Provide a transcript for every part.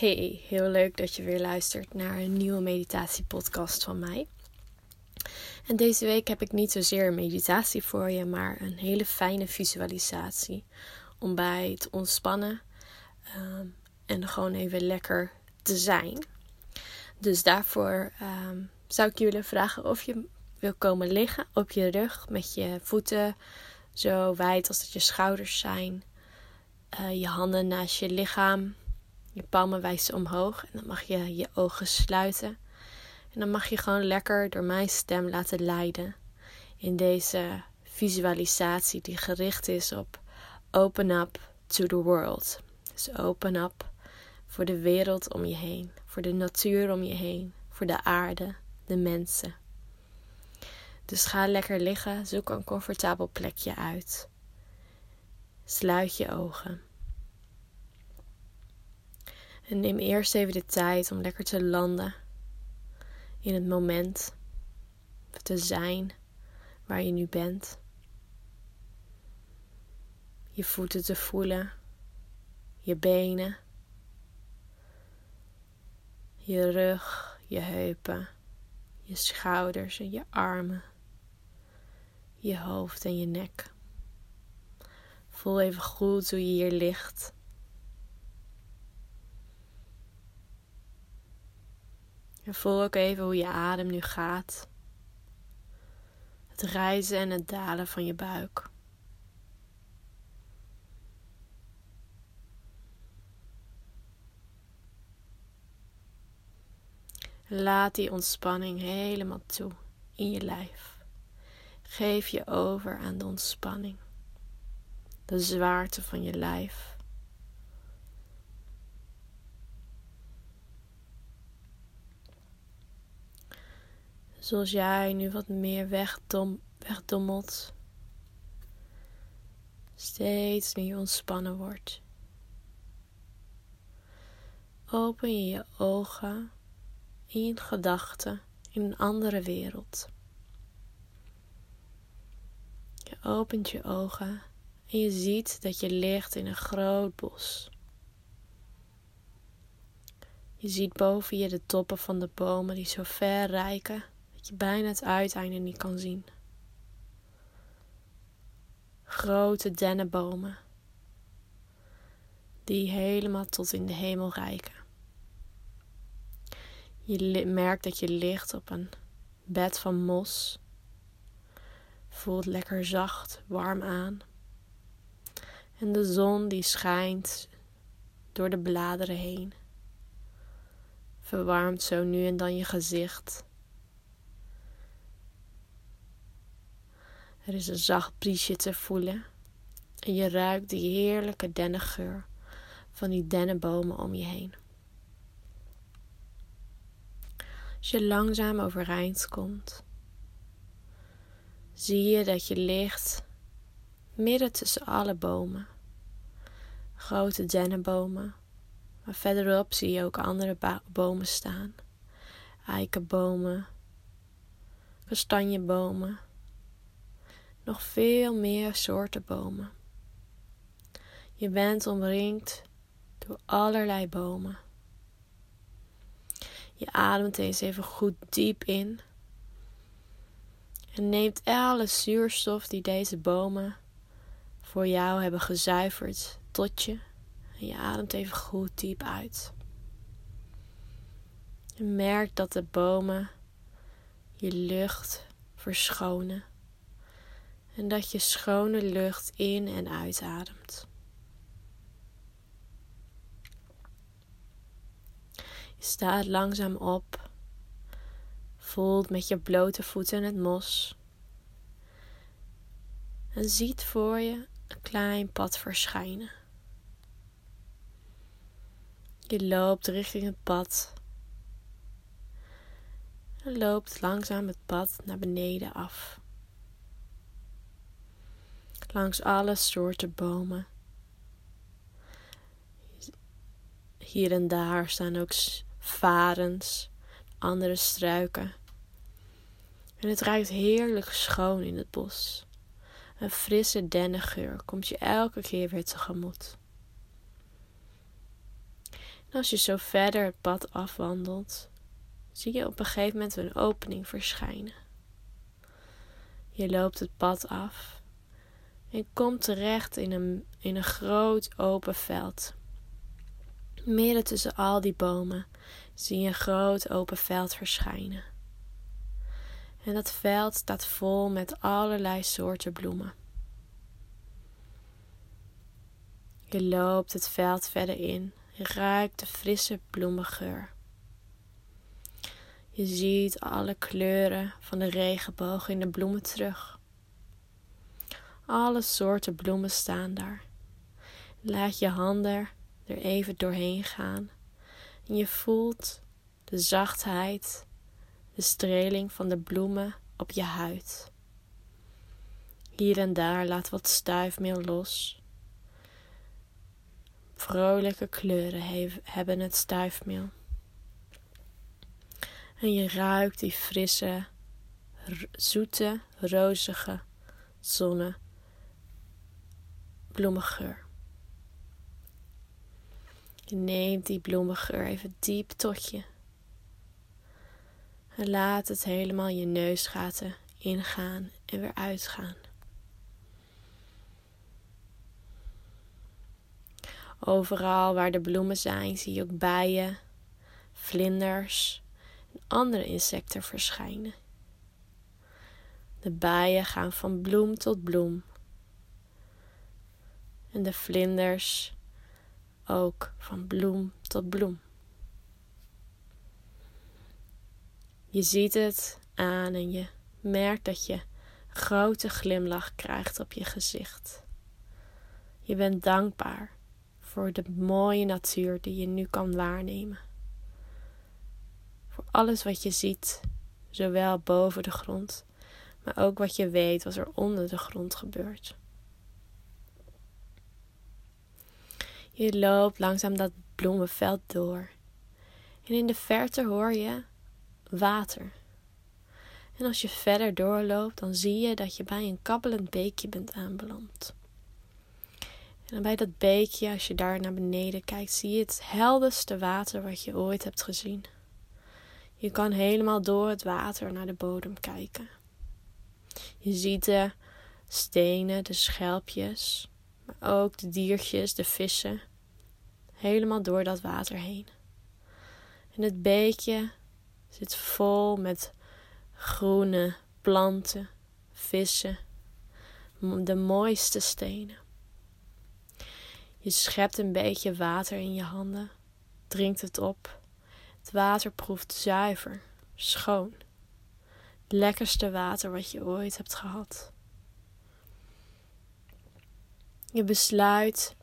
Hey, heel leuk dat je weer luistert naar een nieuwe meditatiepodcast van mij. En deze week heb ik niet zozeer een meditatie voor je, maar een hele fijne visualisatie om bij te ontspannen ehm, en gewoon even lekker te zijn. Dus daarvoor um, zou ik willen vragen of je wil komen liggen op je rug met je voeten zo wijd als dat je schouders zijn. Uh, je handen naast je lichaam je palmen wijzen omhoog en dan mag je je ogen sluiten. En dan mag je gewoon lekker door mijn stem laten leiden in deze visualisatie die gericht is op open up to the world. Dus open up voor de wereld om je heen, voor de natuur om je heen, voor de aarde, de mensen. Dus ga lekker liggen, zoek een comfortabel plekje uit. Sluit je ogen. En neem eerst even de tijd om lekker te landen in het moment. Te zijn waar je nu bent. Je voeten te voelen. Je benen. Je rug, je heupen, je schouders en je armen. Je hoofd en je nek. Voel even goed hoe je hier ligt. En voel ook even hoe je adem nu gaat. Het rijzen en het dalen van je buik. Laat die ontspanning helemaal toe in je lijf. Geef je over aan de ontspanning, de zwaarte van je lijf. Zoals jij nu wat meer wegdom, wegdommelt. Steeds meer ontspannen wordt. Open je je ogen in gedachten in een andere wereld. Je opent je ogen en je ziet dat je ligt in een groot bos. Je ziet boven je de toppen van de bomen die zo ver reiken dat je bijna het uiteinde niet kan zien. Grote dennenbomen die helemaal tot in de hemel reiken. Je merkt dat je ligt op een bed van mos. Voelt lekker zacht, warm aan. En de zon die schijnt door de bladeren heen. Verwarmt zo nu en dan je gezicht. Er is een zacht briesje te voelen en je ruikt die heerlijke dennengeur van die dennenbomen om je heen. Als je langzaam overeind komt, zie je dat je ligt midden tussen alle bomen. Grote dennenbomen, maar verderop zie je ook andere bomen staan. Eikenbomen, kastanjebomen nog veel meer soorten bomen. Je bent omringd door allerlei bomen. Je ademt eens even goed diep in en neemt alle zuurstof die deze bomen voor jou hebben gezuiverd tot je. En je ademt even goed diep uit. Je merkt dat de bomen je lucht verschonen en dat je schone lucht in en uitademt. Je staat langzaam op, voelt met je blote voeten het mos en ziet voor je een klein pad verschijnen. Je loopt richting het pad en loopt langzaam het pad naar beneden af langs alle soorten bomen. Hier en daar staan ook varens, andere struiken. En het ruikt heerlijk schoon in het bos. Een frisse dennengeur komt je elke keer weer tegemoet. En als je zo verder het pad afwandelt, zie je op een gegeven moment een opening verschijnen. Je loopt het pad af en komt terecht in een, in een groot open veld. Midden tussen al die bomen zie je een groot open veld verschijnen. En dat veld staat vol met allerlei soorten bloemen. Je loopt het veld verder in, je ruikt de frisse bloemengeur. Je ziet alle kleuren van de regenboog in de bloemen terug. Alle soorten bloemen staan daar. Laat je handen er even doorheen gaan en je voelt de zachtheid, de streling van de bloemen op je huid. Hier en daar laat wat stuifmeel los. Vrolijke kleuren hebben het stuifmeel. En je ruikt die frisse, zoete, rozige zonne bloemengeur. Je neemt die bloemengeur even diep tot je. En laat het helemaal je neusgaten ingaan en weer uitgaan. Overal waar de bloemen zijn, zie je ook bijen, vlinders en andere insecten verschijnen. De bijen gaan van bloem tot bloem. En de vlinders ook van bloem tot bloem. Je ziet het aan en je merkt dat je grote glimlach krijgt op je gezicht. Je bent dankbaar voor de mooie natuur die je nu kan waarnemen. Voor alles wat je ziet, zowel boven de grond, maar ook wat je weet wat er onder de grond gebeurt. Je loopt langzaam dat bloemenveld door. En in de verte hoor je water. En als je verder doorloopt, dan zie je dat je bij een kabbelend beekje bent aanbeland. En bij dat beekje, als je daar naar beneden kijkt, zie je het helderste water wat je ooit hebt gezien. Je kan helemaal door het water naar de bodem kijken. Je ziet de stenen, de schelpjes, maar ook de diertjes, de vissen, helemaal door dat water heen. En het beekje zit vol met groene planten, vissen, de mooiste stenen. Je schept een beetje water in je handen, drinkt het op. Het water proeft zuiver, schoon. Het lekkerste water wat je ooit hebt gehad. Je besluit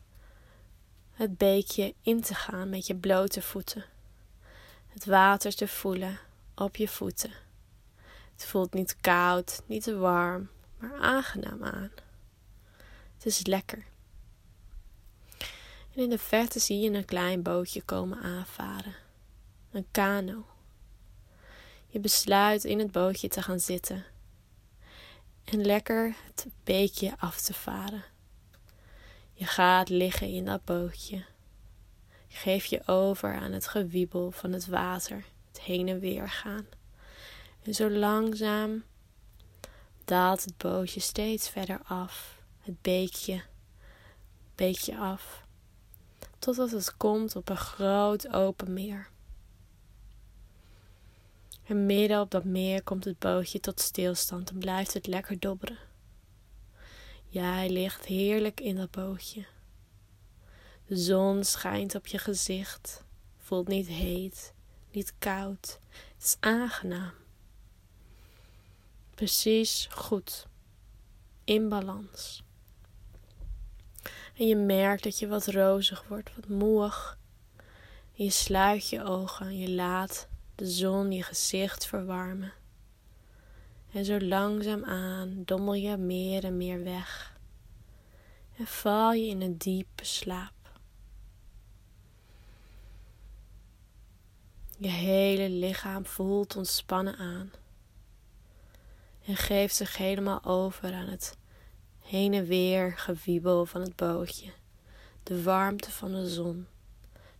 het beekje in te gaan met je blote voeten. Het water te voelen op je voeten. Het voelt niet koud, niet te warm, maar aangenaam aan. Het is lekker. En in de verte zie je een klein bootje komen aanvaren. Een kano. Je besluit in het bootje te gaan zitten en lekker het beekje af te varen. Je gaat liggen in dat bootje. Geef je over aan het gewiebel van het water, het heen en weer gaan. En zo langzaam daalt het bootje steeds verder af, het beekje, beekje af, totdat het komt op een groot open meer. En midden op dat meer komt het bootje tot stilstand en blijft het lekker dobberen. Jij ligt heerlijk in dat bootje. De zon schijnt op je gezicht. Voelt niet heet, niet koud. Het is aangenaam. Precies goed. In balans. En je merkt dat je wat rozig wordt, wat moeig. Je sluit je ogen en je laat de zon je gezicht verwarmen. En zo langzaam aan dommel je meer en meer weg. En val je in een diepe slaap. Je hele lichaam voelt ontspannen aan. En geeft zich helemaal over aan het heen en weer gewiebel van het bootje. De warmte van de zon.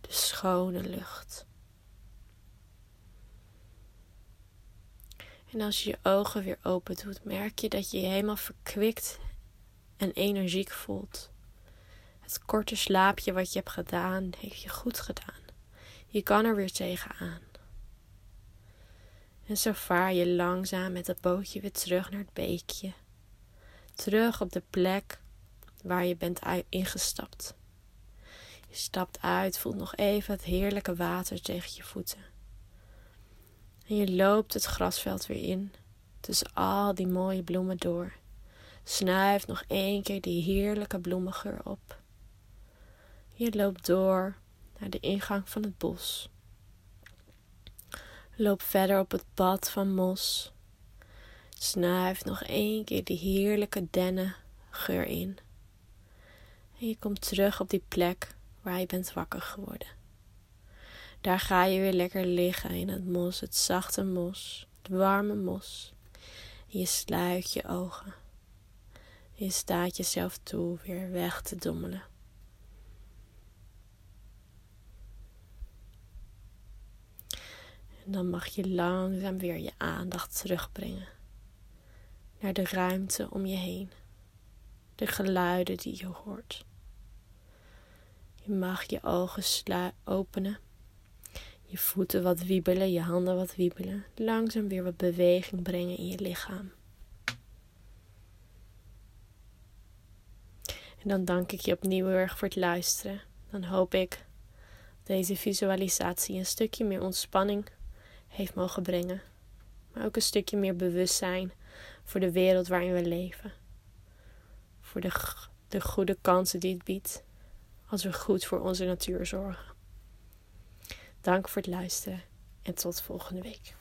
de schone lucht. En als je je ogen weer open doet, merk je dat je je helemaal verkwikt en energiek voelt. Het korte slaapje wat je hebt gedaan, heeft je goed gedaan. Je kan er weer tegenaan. En zo vaar je langzaam met het bootje weer terug naar het beekje. Terug op de plek waar je bent ingestapt. Je stapt uit, voelt nog even het heerlijke water tegen je voeten. En je loopt het grasveld weer in, tussen al die mooie bloemen door. Snuift nog één keer die heerlijke bloemengeur op. Je loopt door naar de ingang van het bos. Loop verder op het pad van mos. Snuif nog één keer die heerlijke dennengeur in. En je komt terug op die plek waar je bent wakker geworden. Daar ga je weer lekker liggen in het mos, het zachte mos, het warme mos. Je sluit je ogen. En je staat jezelf toe weer weg te dommelen. En dan mag je langzaam weer je aandacht terugbrengen naar de ruimte om je heen, de geluiden die je hoort. Je mag je ogen openen, je voeten wat wiebelen, je handen wat wiebelen, langzaam weer wat beweging brengen in je lichaam. En dan dank ik je opnieuw heel erg voor het luisteren. Dan hoop ik deze visualisatie een stukje meer ontspanning heeft mogen brengen. Maar ook een stukje meer bewustzijn voor de wereld waarin we leven. Voor de, de goede kansen die het biedt als we goed voor onze natuur zorgen. Dank voor het luisteren en tot volgende week.